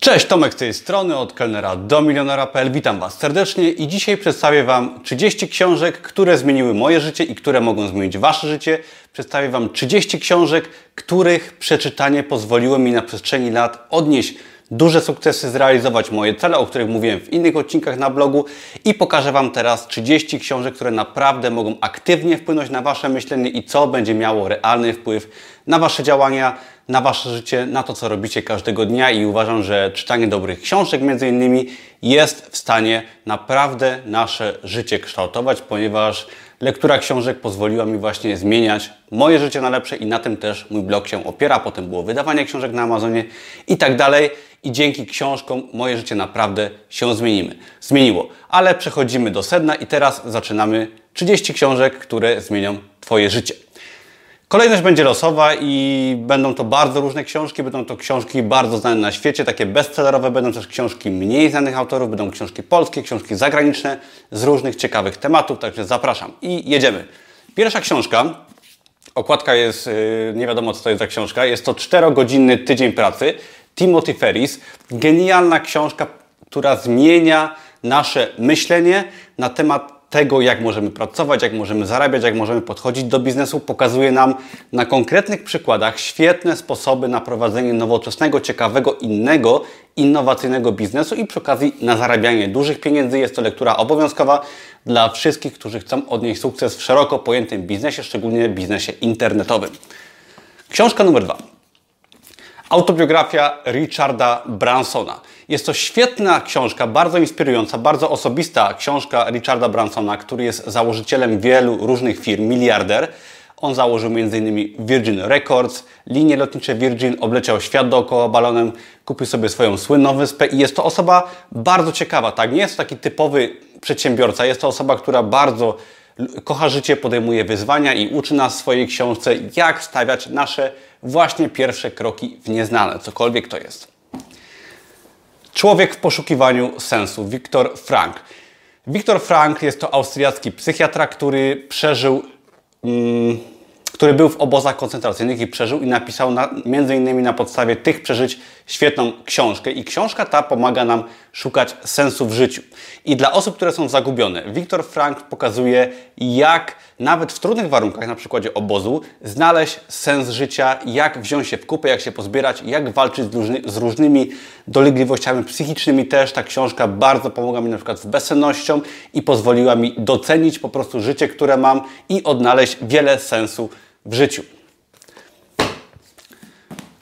Cześć, Tomek z tej strony, od kelnera do milionera.pl. Witam Was serdecznie i dzisiaj przedstawię Wam 30 książek, które zmieniły moje życie i które mogą zmienić Wasze życie. Przedstawię Wam 30 książek, których przeczytanie pozwoliło mi na przestrzeni lat odnieść duże sukcesy, zrealizować. Moje cele, o których mówiłem w innych odcinkach na blogu. I pokażę Wam teraz 30 książek, które naprawdę mogą aktywnie wpłynąć na Wasze myślenie i co będzie miało realny wpływ na Wasze działania, na Wasze życie, na to, co robicie każdego dnia. I uważam, że czytanie dobrych książek między innymi jest w stanie naprawdę nasze życie kształtować, ponieważ lektura książek pozwoliła mi właśnie zmieniać moje życie na lepsze i na tym też mój blog się opiera. Potem było wydawanie książek na Amazonie i tak dalej. I dzięki książkom moje życie naprawdę się zmienimy. zmieniło. Ale przechodzimy do sedna i teraz zaczynamy 30 książek, które zmienią Twoje życie. Kolejność będzie losowa i będą to bardzo różne książki, będą to książki bardzo znane na świecie, takie bestsellerowe, będą też książki mniej znanych autorów, będą książki polskie, książki zagraniczne z różnych ciekawych tematów, także zapraszam i jedziemy. Pierwsza książka, okładka jest, yy, nie wiadomo co to jest za książka, jest to 4-godzinny tydzień pracy, Timothy Ferris, genialna książka, która zmienia nasze myślenie na temat tego, jak możemy pracować, jak możemy zarabiać, jak możemy podchodzić do biznesu, pokazuje nam na konkretnych przykładach świetne sposoby na prowadzenie nowoczesnego, ciekawego, innego, innowacyjnego biznesu i przy okazji na zarabianie dużych pieniędzy. Jest to lektura obowiązkowa dla wszystkich, którzy chcą odnieść sukces w szeroko pojętym biznesie, szczególnie biznesie internetowym. Książka numer dwa. Autobiografia Richarda Bransona. Jest to świetna książka, bardzo inspirująca, bardzo osobista książka Richarda Bransona, który jest założycielem wielu różnych firm, miliarder. On założył m.in. Virgin Records, linie lotnicze Virgin, obleciał świat dookoła balonem, kupił sobie swoją słynną wyspę i jest to osoba bardzo ciekawa. Tak? Nie jest to taki typowy przedsiębiorca, jest to osoba, która bardzo kocha życie, podejmuje wyzwania i uczy nas w swojej książce, jak stawiać nasze właśnie pierwsze kroki w nieznane, cokolwiek to jest. Człowiek w poszukiwaniu sensu, Viktor Frank. Viktor Frank jest to austriacki psychiatra, który przeżył. Mm, który był w obozach koncentracyjnych i przeżył i napisał na, między innymi na podstawie tych przeżyć świetną książkę. I książka ta pomaga nam szukać sensu w życiu. I dla osób, które są zagubione, Viktor Frank pokazuje, jak nawet w trudnych warunkach, na przykładzie obozu, znaleźć sens życia, jak wziąć się w kupę, jak się pozbierać, jak walczyć z, różny, z różnymi dolegliwościami psychicznymi też. Ta książka bardzo pomogła mi na przykład z bezsennością i pozwoliła mi docenić po prostu życie, które mam i odnaleźć wiele sensu w życiu.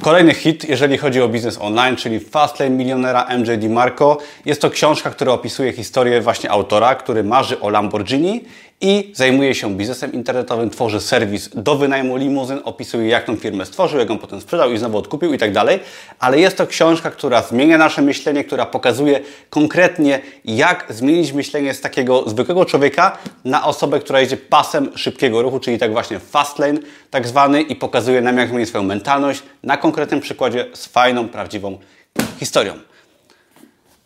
Kolejny hit, jeżeli chodzi o biznes online, czyli Fastlane milionera MJ DiMarco. Jest to książka, która opisuje historię właśnie autora, który marzy o Lamborghini i zajmuje się biznesem internetowym, tworzy serwis do wynajmu limuzyn, opisuje jak tą firmę stworzył, jak ją potem sprzedał i znowu odkupił i tak dalej. Ale jest to książka, która zmienia nasze myślenie, która pokazuje konkretnie jak zmienić myślenie z takiego zwykłego człowieka na osobę, która jedzie pasem szybkiego ruchu, czyli tak właśnie fast lane tak zwany i pokazuje nam jak zmienić swoją mentalność na konkretnym przykładzie z fajną, prawdziwą historią.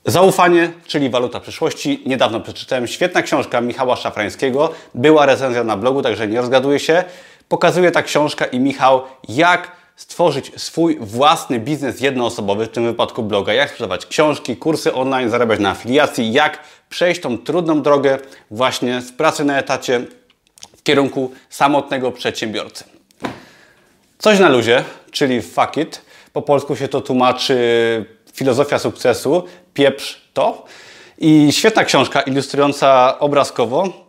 Zaufanie, czyli waluta przyszłości. Niedawno przeczytałem świetna książka Michała Szafrańskiego. Była recenzja na blogu, także nie rozgaduję się. Pokazuje ta książka i Michał, jak stworzyć swój własny biznes jednoosobowy, w tym wypadku bloga, jak sprzedawać książki, kursy online, zarabiać na afiliacji, jak przejść tą trudną drogę właśnie z pracy na etacie w kierunku samotnego przedsiębiorcy. Coś na luzie, czyli fuck it. Po polsku się to tłumaczy filozofia sukcesu, pieprz to. I świetna książka ilustrująca obrazkowo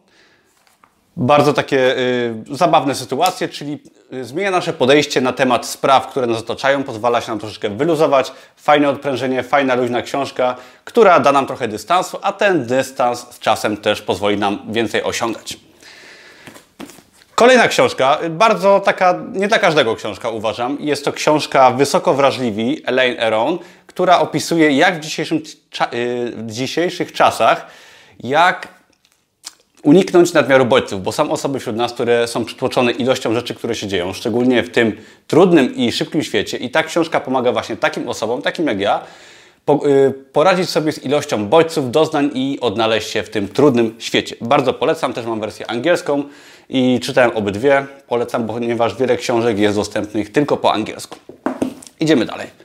bardzo takie y, zabawne sytuacje, czyli y, zmienia nasze podejście na temat spraw, które nas otaczają, pozwala się nam troszeczkę wyluzować, fajne odprężenie, fajna, luźna książka, która da nam trochę dystansu, a ten dystans z czasem też pozwoli nam więcej osiągać. Kolejna książka, bardzo taka, nie dla każdego książka uważam. Jest to książka Wysoko Wrażliwi, Elaine Aron, która opisuje jak w, dzisiejszym, y, w dzisiejszych czasach, jak uniknąć nadmiaru bodźców, bo są osoby wśród nas, które są przytłoczone ilością rzeczy, które się dzieją, szczególnie w tym trudnym i szybkim świecie. I ta książka pomaga właśnie takim osobom, takim jak ja, y, poradzić sobie z ilością bodźców, doznań i odnaleźć się w tym trudnym świecie. Bardzo polecam, też mam wersję angielską i czytałem obydwie. Polecam, ponieważ wiele książek jest dostępnych tylko po angielsku. Idziemy dalej.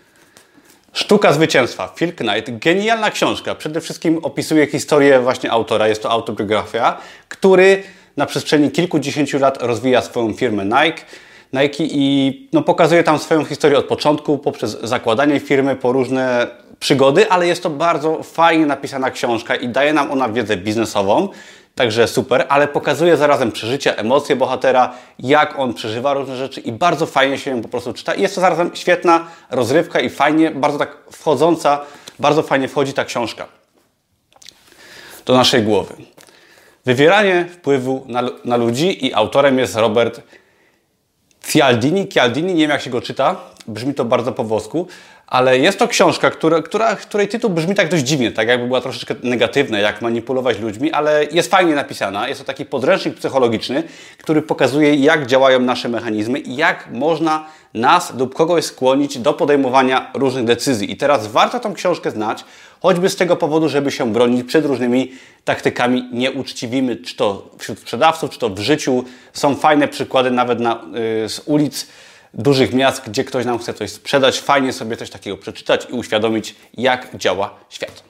Sztuka zwycięstwa. Phil Knight. Genialna książka. Przede wszystkim opisuje historię właśnie autora. Jest to autobiografia, który na przestrzeni kilkudziesięciu lat rozwija swoją firmę Nike. Nike i no, pokazuje tam swoją historię od początku, poprzez zakładanie firmy, po różne przygody, ale jest to bardzo fajnie napisana książka i daje nam ona wiedzę biznesową, także super, ale pokazuje zarazem przeżycia, emocje bohatera, jak on przeżywa różne rzeczy i bardzo fajnie się ją po prostu czyta. I jest to zarazem świetna rozrywka i fajnie, bardzo tak wchodząca, bardzo fajnie wchodzi ta książka do naszej głowy. Wywieranie wpływu na, na ludzi i autorem jest Robert Cialdini. Cialdini, nie wiem jak się go czyta, brzmi to bardzo po włosku, ale jest to książka, która, która, której tytuł brzmi tak dość dziwnie, tak jakby była troszeczkę negatywna, jak manipulować ludźmi, ale jest fajnie napisana. Jest to taki podręcznik psychologiczny, który pokazuje, jak działają nasze mechanizmy i jak można nas lub kogoś skłonić do podejmowania różnych decyzji. I teraz warto tą książkę znać, choćby z tego powodu, żeby się bronić przed różnymi taktykami nieuczciwymi, czy to wśród sprzedawców, czy to w życiu. Są fajne przykłady nawet na, yy, z ulic dużych miast, gdzie ktoś nam chce coś sprzedać. Fajnie sobie coś takiego przeczytać i uświadomić, jak działa świat.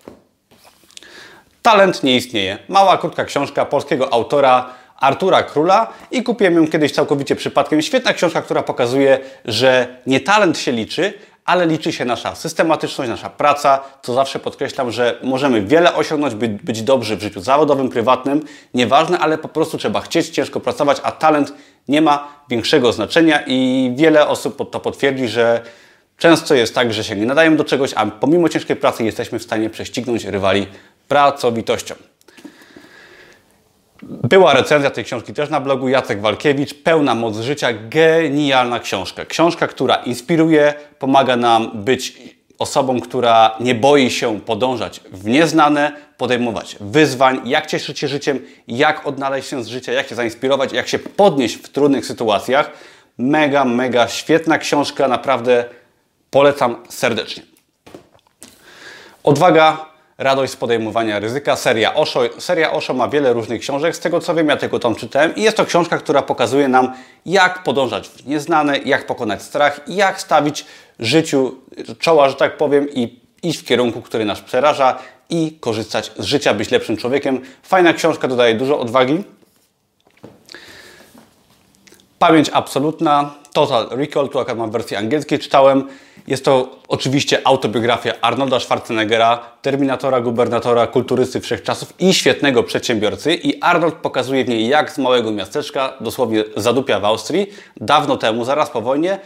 Talent nie istnieje. Mała, krótka książka polskiego autora Artura Króla i kupiłem ją kiedyś całkowicie przypadkiem. Świetna książka, która pokazuje, że nie talent się liczy, ale liczy się nasza systematyczność, nasza praca, co zawsze podkreślam, że możemy wiele osiągnąć, być, być dobrzy w życiu zawodowym, prywatnym, nieważne, ale po prostu trzeba chcieć ciężko pracować, a talent nie ma większego znaczenia i wiele osób to potwierdzi, że często jest tak, że się nie nadają do czegoś, a pomimo ciężkiej pracy jesteśmy w stanie prześcignąć rywali pracowitością. Była recenzja tej książki też na blogu Jacek Walkiewicz, Pełna moc życia, genialna książka. Książka, która inspiruje, pomaga nam być osobą, która nie boi się podążać w nieznane, podejmować wyzwań, jak cieszyć się życiem, jak odnaleźć się z życia, jak się zainspirować, jak się podnieść w trudnych sytuacjach. Mega, mega świetna książka, naprawdę polecam serdecznie. Odwaga Radość z podejmowania ryzyka, seria Osho. Seria Osho ma wiele różnych książek, z tego co wiem, ja tylko tą czytałem i jest to książka, która pokazuje nam, jak podążać w nieznane, jak pokonać strach jak stawić życiu czoła, że tak powiem, i iść w kierunku, który nas przeraża i korzystać z życia, być lepszym człowiekiem. Fajna książka, dodaje dużo odwagi. Pamięć absolutna, Total Recall, tu akurat mam wersję angielską, czytałem. Jest to oczywiście autobiografia Arnolda Schwarzeneggera, terminatora, gubernatora, kulturysty wszechczasów i świetnego przedsiębiorcy. I Arnold pokazuje w niej, jak z małego miasteczka, dosłownie zadupia w Austrii, dawno temu, zaraz po wojnie,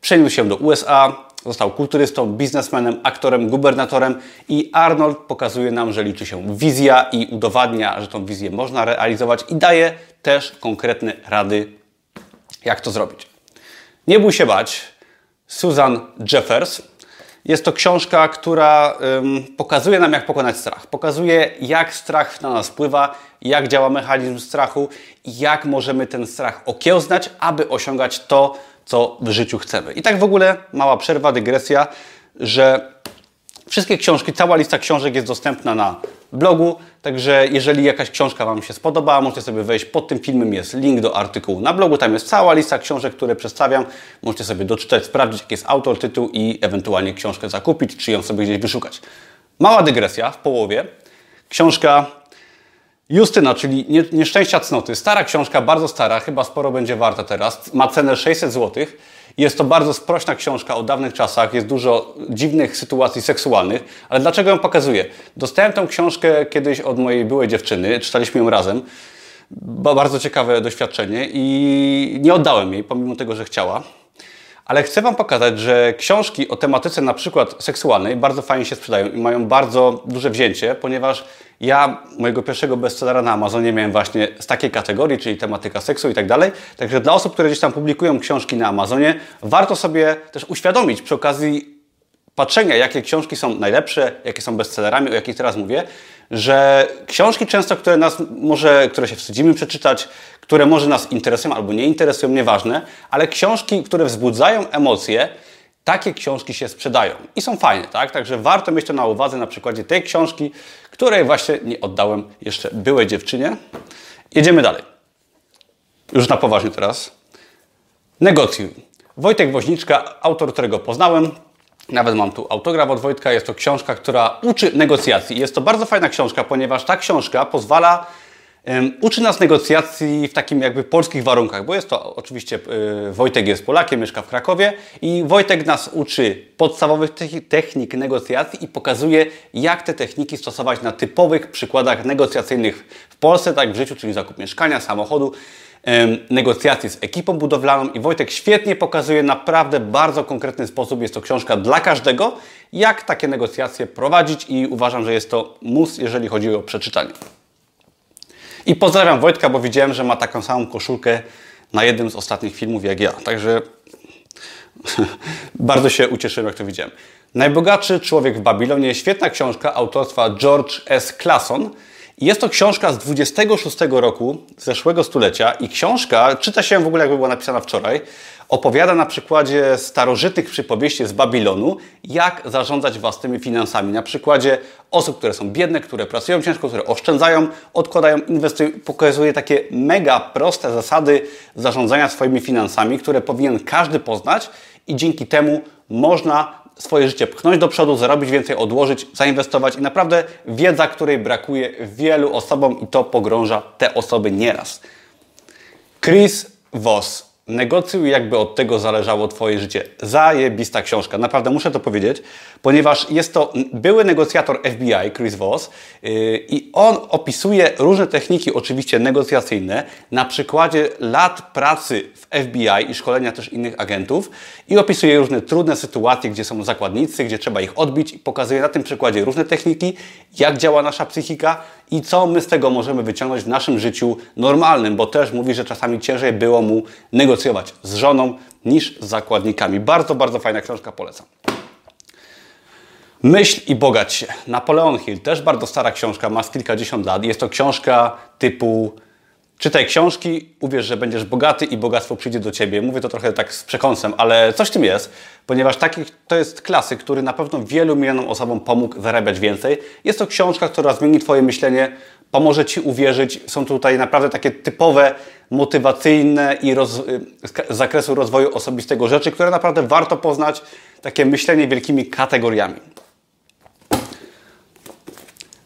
przeniósł się do USA, został kulturystą, biznesmenem, aktorem, gubernatorem i Arnold pokazuje nam, że liczy się wizja i udowadnia, że tą wizję można realizować i daje też konkretne rady, jak to zrobić. Nie bój się bać. Susan Jeffers. Jest to książka, która ym, pokazuje nam, jak pokonać strach. Pokazuje, jak strach na nas wpływa, jak działa mechanizm strachu i jak możemy ten strach okiełznać, aby osiągać to, co w życiu chcemy. I tak w ogóle mała przerwa, dygresja, że wszystkie książki, cała lista książek jest dostępna na blogu, także jeżeli jakaś książka Wam się spodobała, możecie sobie wejść, pod tym filmem jest link do artykułu na blogu, tam jest cała lista książek, które przedstawiam, możecie sobie doczytać, sprawdzić jaki jest autor, tytuł i ewentualnie książkę zakupić, czy ją sobie gdzieś wyszukać. Mała dygresja w połowie. Książka Justyna, czyli Nieszczęścia Cnoty. Stara książka, bardzo stara, chyba sporo będzie warta teraz. Ma cenę 600 zł. Jest to bardzo sprośna książka o dawnych czasach, jest dużo dziwnych sytuacji seksualnych, ale dlaczego ją pokazuję? Dostałem tę książkę kiedyś od mojej byłej dziewczyny, czytaliśmy ją razem. Bardzo ciekawe doświadczenie i nie oddałem jej, pomimo tego, że chciała. Ale chcę Wam pokazać, że książki o tematyce na przykład seksualnej bardzo fajnie się sprzedają i mają bardzo duże wzięcie, ponieważ ja mojego pierwszego bestsellera na Amazonie miałem właśnie z takiej kategorii, czyli tematyka seksu i tak dalej. Także dla osób, które gdzieś tam publikują książki na Amazonie, warto sobie też uświadomić przy okazji patrzenia, jakie książki są najlepsze, jakie są bestsellerami, o jakich teraz mówię, że książki często, które nas może, które się wstydzimy przeczytać, które może nas interesują albo nie interesują, nieważne, ale książki, które wzbudzają emocje, takie książki się sprzedają i są fajne, tak? Także warto mieć to na uwadze na przykładzie tej książki, której właśnie nie oddałem jeszcze byłej dziewczynie. Jedziemy dalej. Już na poważnie teraz. Negocjuj. Wojtek Woźniczka, autor, którego poznałem, Nawet mam tu autograf od Wojtka. Jest to książka, która uczy negocjacji. Jest to bardzo fajna książka, ponieważ ta książka pozwala Uczy nas negocjacji w takim jakby polskich warunkach, bo jest to oczywiście y, Wojtek jest Polakiem, mieszka w Krakowie i Wojtek nas uczy podstawowych technik negocjacji i pokazuje, jak te techniki stosować na typowych przykładach negocjacyjnych w Polsce, tak w życiu, czyli zakup mieszkania, samochodu, negocjacji z ekipą budowlaną i Wojtek świetnie pokazuje naprawdę bardzo konkretny sposób. Jest to książka dla każdego, jak takie negocjacje prowadzić i uważam, że jest to mus, jeżeli chodzi o przeczytanie. I pozdrawiam Wojtka, bo widziałem, że ma taką samą koszulkę na jednym z ostatnich filmów jak ja. Także bardzo się ucieszyłem, jak to widziałem. Najbogatszy człowiek w Babilonie. Świetna książka autorstwa George S. Clason. Jest to książka z 26 roku zeszłego stulecia i książka czyta się w ogóle jakby była napisana wczoraj opowiada na przykładzie starożytnych przypowieści z Babilonu, jak zarządzać własnymi finansami. Na przykładzie osób, które są biedne, które pracują ciężko, które oszczędzają, odkładają, inwestują. Pokazuje takie mega proste zasady zarządzania swoimi finansami, które powinien każdy poznać i dzięki temu można swoje życie pchnąć do przodu, zarobić więcej, odłożyć, zainwestować i naprawdę wiedza, której brakuje wielu osobom i to pogrąża te osoby nieraz. Chris Voss Negocjuj, jakby od tego zależało Twoje życie. Zajebista książka, naprawdę muszę to powiedzieć, ponieważ jest to były negocjator FBI, Chris Voss, yy, i on opisuje różne techniki, oczywiście negocjacyjne, na przykładzie lat pracy w FBI i szkolenia też innych agentów, i opisuje różne trudne sytuacje, gdzie są zakładnicy, gdzie trzeba ich odbić, i pokazuje na tym przykładzie różne techniki, jak działa nasza psychika i co my z tego możemy wyciągnąć w naszym życiu normalnym, bo też mówi, że czasami ciężej było mu negocjować z żoną niż z zakładnikami. Bardzo, bardzo fajna książka, polecam. Myśl i bogać się. Napoleon Hill, też bardzo stara książka, ma z kilkadziesiąt lat. Jest to książka typu Czytaj książki, uwierz, że będziesz bogaty i bogactwo przyjdzie do ciebie. Mówię to trochę tak z przekąsem, ale coś w tym jest, ponieważ taki, to jest klasyk, który na pewno wielu milionom osobom pomógł zarabiać więcej. Jest to książka, która zmieni Twoje myślenie, pomoże Ci uwierzyć. Są tutaj naprawdę takie typowe, motywacyjne i roz, z zakresu rozwoju osobistego rzeczy, które naprawdę warto poznać. Takie myślenie wielkimi kategoriami.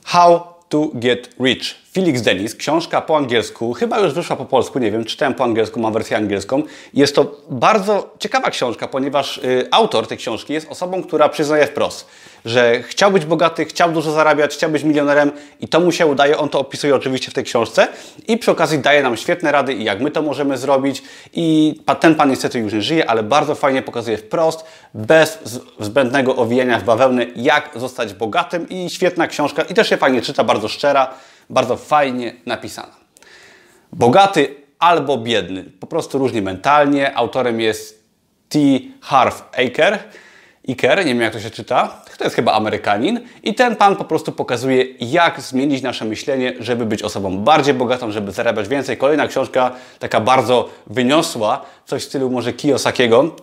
How to Get Rich. Felix Dennis, książka po angielsku, chyba już wyszła po polsku, nie wiem, czytałem po angielsku, mam wersję angielską. Jest to bardzo ciekawa książka, ponieważ y, autor tej książki jest osobą, która przyznaje wprost, że chciał być bogaty, chciał dużo zarabiać, chciał być milionerem i to mu się udaje. On to opisuje oczywiście w tej książce i przy okazji daje nam świetne rady i jak my to możemy zrobić. I ten pan niestety już nie żyje, ale bardzo fajnie pokazuje wprost, bez zbędnego owijania w bawełnę, jak zostać bogatym i świetna książka i też się fajnie czyta, bardzo szczera, bardzo fajnie napisana. Bogaty albo biedny, po prostu różni mentalnie. Autorem jest T. Harv Aker. Iker, nie wiem jak to się czyta, to jest chyba Amerykanin i ten pan po prostu pokazuje, jak zmienić nasze myślenie, żeby być osobą bardziej bogatą, żeby zarabiać więcej. Kolejna książka, taka bardzo wyniosła, coś w stylu może Kiyosakiego,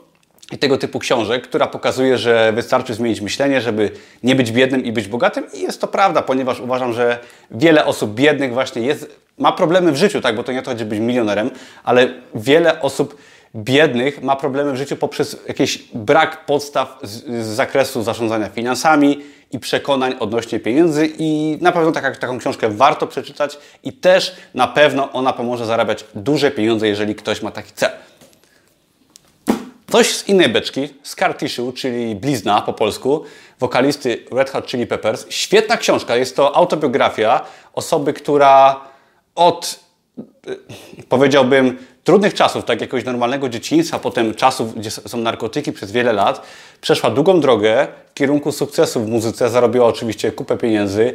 i tego typu książek, która pokazuje, że wystarczy zmienić myślenie, żeby nie być biednym i być bogatym. I jest to prawda, ponieważ uważam, że wiele osób biednych właśnie jest, ma problemy w życiu, tak, bo to nie to chodzi być milionerem, ale wiele osób biednych ma problemy w życiu poprzez jakiś brak podstaw z, z zakresu zarządzania finansami i przekonań odnośnie pieniędzy i na pewno taka, taką książkę warto przeczytać i też na pewno ona pomoże zarabiać duże pieniądze, jeżeli ktoś ma taki cel. Coś z innej beczki, Scar Tissue, czyli blizna po polsku, wokalisty Red Hot Chili Peppers. Świetna książka, jest to autobiografia osoby, która od, y, powiedziałbym, trudnych czasów, tak jakiegoś normalnego dzieciństwa, potem czasów, gdzie są narkotyki przez wiele lat, przeszła długą drogę w kierunku sukcesu w muzyce, zarobiła oczywiście kupę pieniędzy,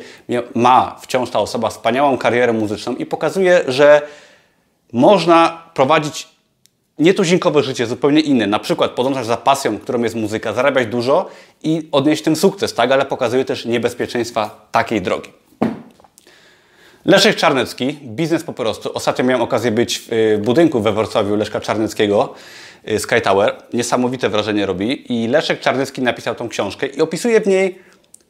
ma wciąż ta osoba wspaniałą karierę muzyczną i pokazuje, że można prowadzić nietuzinkowe życie, zupełnie inne. Na przykład podążać za pasją, którą jest muzyka, zarabiać dużo i odnieść tym sukces, tak? Ale pokazuje też niebezpieczeństwa takiej drogi. Leszek Czarnecki, biznes po prostu. Ostatnio miałem okazję być w y, budynku we Wrocławiu Leszka Czarneckiego, y, Sky Tower. Niesamowite wrażenie robi. I Leszek Czarnecki napisał tą książkę i opisuje w niej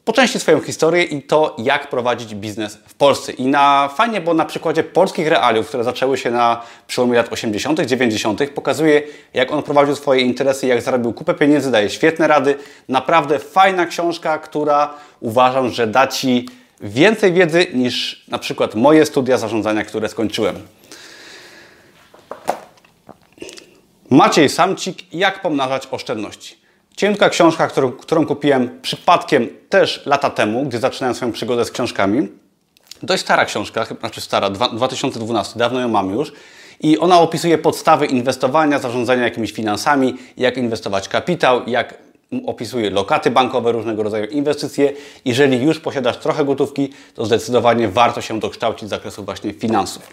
po części swoją historię i to, jak prowadzić biznes w Polsce. I na fajnie, bo na przykładzie polskich realiów, które zaczęły się na przełomie lat 80., 90., pokazuje, jak on prowadził swoje interesy, jak zarobił kupę pieniędzy, daje świetne rady. Naprawdę fajna książka, która uważam, że da Ci więcej wiedzy niż na przykład moje studia zarządzania, które skończyłem. Maciej Samcik, jak pomnażać oszczędności. Cienka książka, którą, którą kupiłem przypadkiem też lata temu, gdy zaczynałem swoją przygodę z książkami. Dość stara książka, znaczy stara, 2012, dawno ją mam już. I ona opisuje podstawy inwestowania, zarządzania jakimiś finansami, jak inwestować kapitał, jak opisuje lokaty bankowe, różnego rodzaju inwestycje. Jeżeli już posiadasz trochę gotówki, to zdecydowanie warto się dokształcić z zakresu właśnie finansów.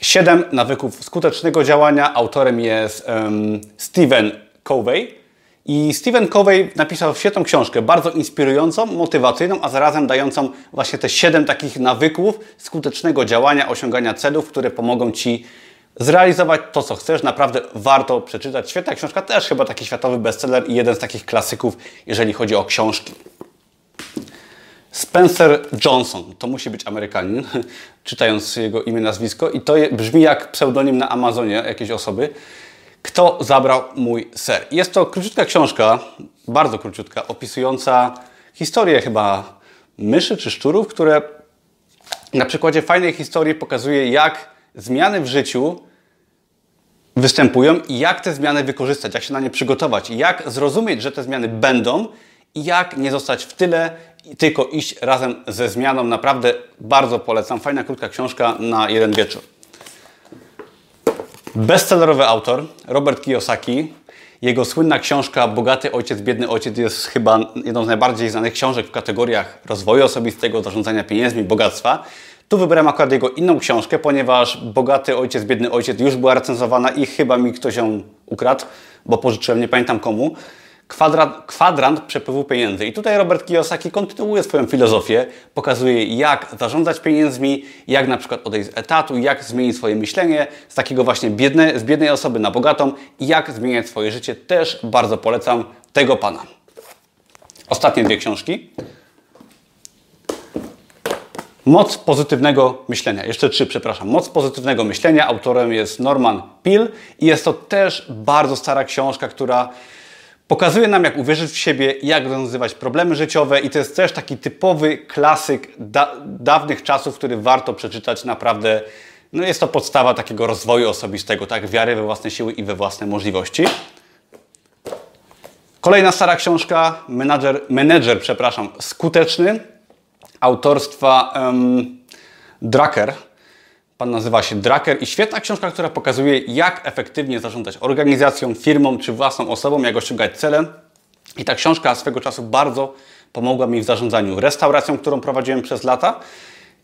7 nawyków skutecznego działania. Autorem jest um, Steven Covey. I Steven Covey napisał świetną książkę, bardzo inspirującą, motywacyjną, a zarazem dającą właśnie te 7 takich nawyków skutecznego działania, osiągania celów, które pomogą Ci zrealizować to, co chcesz. Naprawdę warto przeczytać. Świetna książka, też chyba taki światowy bestseller i jeden z takich klasyków, jeżeli chodzi o książki. Spencer Johnson, to musi być Amerykanin, czytając jego imię, nazwisko, i to brzmi jak pseudonim na Amazonie jakiejś osoby. Kto zabrał mój ser? Jest to króciutka książka, bardzo króciutka, opisująca historię chyba myszy czy szczurów, które na przykładzie fajnej historii pokazuje, jak zmiany w życiu występują i jak te zmiany wykorzystać, jak się na nie przygotować, jak zrozumieć, że te zmiany będą i jak nie zostać w tyle, tylko iść razem ze zmianą. Naprawdę bardzo polecam. Fajna, krótka książka na jeden wieczór. Bestsellerowy autor Robert Kiyosaki. Jego słynna książka Bogaty Ojciec, Biedny Ojciec jest chyba jedną z najbardziej znanych książek w kategoriach rozwoju osobistego, zarządzania pieniędzmi, bogactwa. Tu wybrałem akurat jego inną książkę, ponieważ Bogaty Ojciec, Biedny Ojciec już była recenzowana i chyba mi ktoś ją ukradł, bo pożyczyłem, nie pamiętam komu kwadrant, kwadrant przepływu pieniędzy. I tutaj Robert Kiyosaki kontynuuje swoją filozofię, pokazuje jak zarządzać pieniędzmi, jak na przykład odejść z etatu, jak zmienić swoje myślenie z takiego właśnie biedne, z biednej osoby na bogatą i jak zmieniać swoje życie. Też bardzo polecam tego pana. Ostatnie dwie książki. Moc pozytywnego myślenia. Jeszcze trzy, przepraszam. Moc pozytywnego myślenia. Autorem jest Norman Peale i jest to też bardzo stara książka, która Pokazuje nam, jak uwierzyć w siebie, jak rozwiązywać problemy życiowe i to jest też taki typowy klasyk da dawnych czasów, który warto przeczytać naprawdę. No jest to podstawa takiego rozwoju osobistego, tak? Wiary we własne siły i we własne możliwości. Kolejna stara książka, Manager, Manager przepraszam, skuteczny, autorstwa um, Drucker. Pan nazywa się Draker i świetna książka, która pokazuje, jak efektywnie zarządzać organizacją, firmą czy własną osobą, jak osiągać cele. I ta książka swego czasu bardzo pomogła mi w zarządzaniu restauracją, którą prowadziłem przez lata.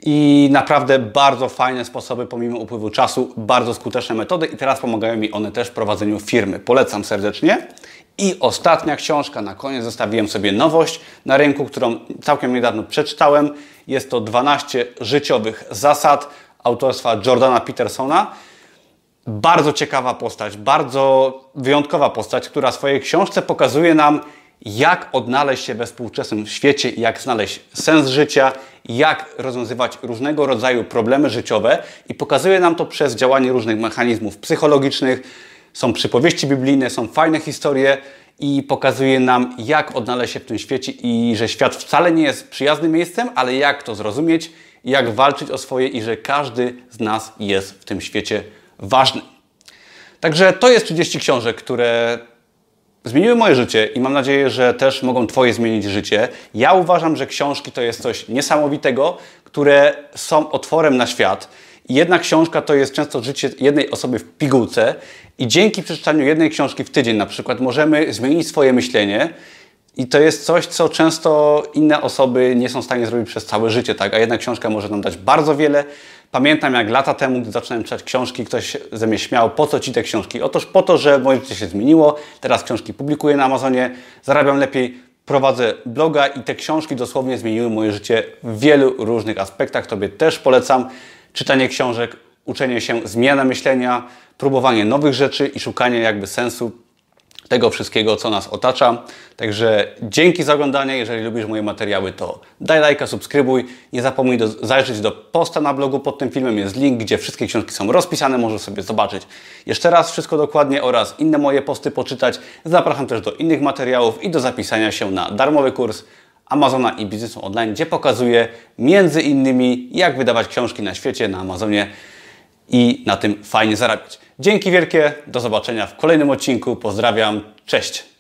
I naprawdę bardzo fajne sposoby, pomimo upływu czasu, bardzo skuteczne metody i teraz pomagają mi one też w prowadzeniu firmy. Polecam serdecznie. I ostatnia książka, na koniec zostawiłem sobie nowość na rynku, którą całkiem niedawno przeczytałem. Jest to 12 życiowych zasad autorstwa Jordana Petersona. Bardzo ciekawa postać, bardzo wyjątkowa postać, która w swojej książce pokazuje nam, jak odnaleźć się we współczesnym świecie, jak znaleźć sens życia, jak rozwiązywać różnego rodzaju problemy życiowe i pokazuje nam to przez działanie różnych mechanizmów psychologicznych. Są przypowieści biblijne, są fajne historie i pokazuje nam, jak odnaleźć się w tym świecie i że świat wcale nie jest przyjaznym miejscem, ale jak to zrozumieć jak walczyć o swoje i że każdy z nas jest w tym świecie ważny. Także to jest 30 książek, które zmieniły moje życie i mam nadzieję, że też mogą Twoje zmienić życie. Ja uważam, że książki to jest coś niesamowitego, które są otworem na świat. I jedna książka to jest często życie jednej osoby w pigułce i dzięki przeczytaniu jednej książki w tydzień na przykład możemy zmienić swoje myślenie i to jest coś, co często inne osoby nie są w stanie zrobić przez całe życie, tak? A jedna książka może nam dać bardzo wiele. Pamiętam, jak lata temu, gdy zacząłem czytać książki, ktoś ze mnie śmiał, po co ci te książki? Otóż po to, że moje życie się zmieniło. Teraz książki publikuję na Amazonie, zarabiam lepiej, prowadzę bloga i te książki dosłownie zmieniły moje życie w wielu różnych aspektach. Tobie też polecam czytanie książek, uczenie się, zmiana myślenia, próbowanie nowych rzeczy i szukanie jakby sensu tego wszystkiego, co nas otacza. Także dzięki za oglądanie. Jeżeli lubisz moje materiały, to daj lajka, subskrybuj. Nie zapomnij do, zajrzeć do posta na blogu pod tym filmem. Jest link, gdzie wszystkie książki są rozpisane. Możesz sobie zobaczyć jeszcze raz wszystko dokładnie oraz inne moje posty poczytać. Zapraszam też do innych materiałów i do zapisania się na darmowy kurs Amazona i biznesu online, gdzie pokazuję między innymi jak wydawać książki na świecie, na Amazonie i na tym fajnie zarabiać. Dzięki wielkie, do zobaczenia w kolejnym odcinku. Pozdrawiam, cześć!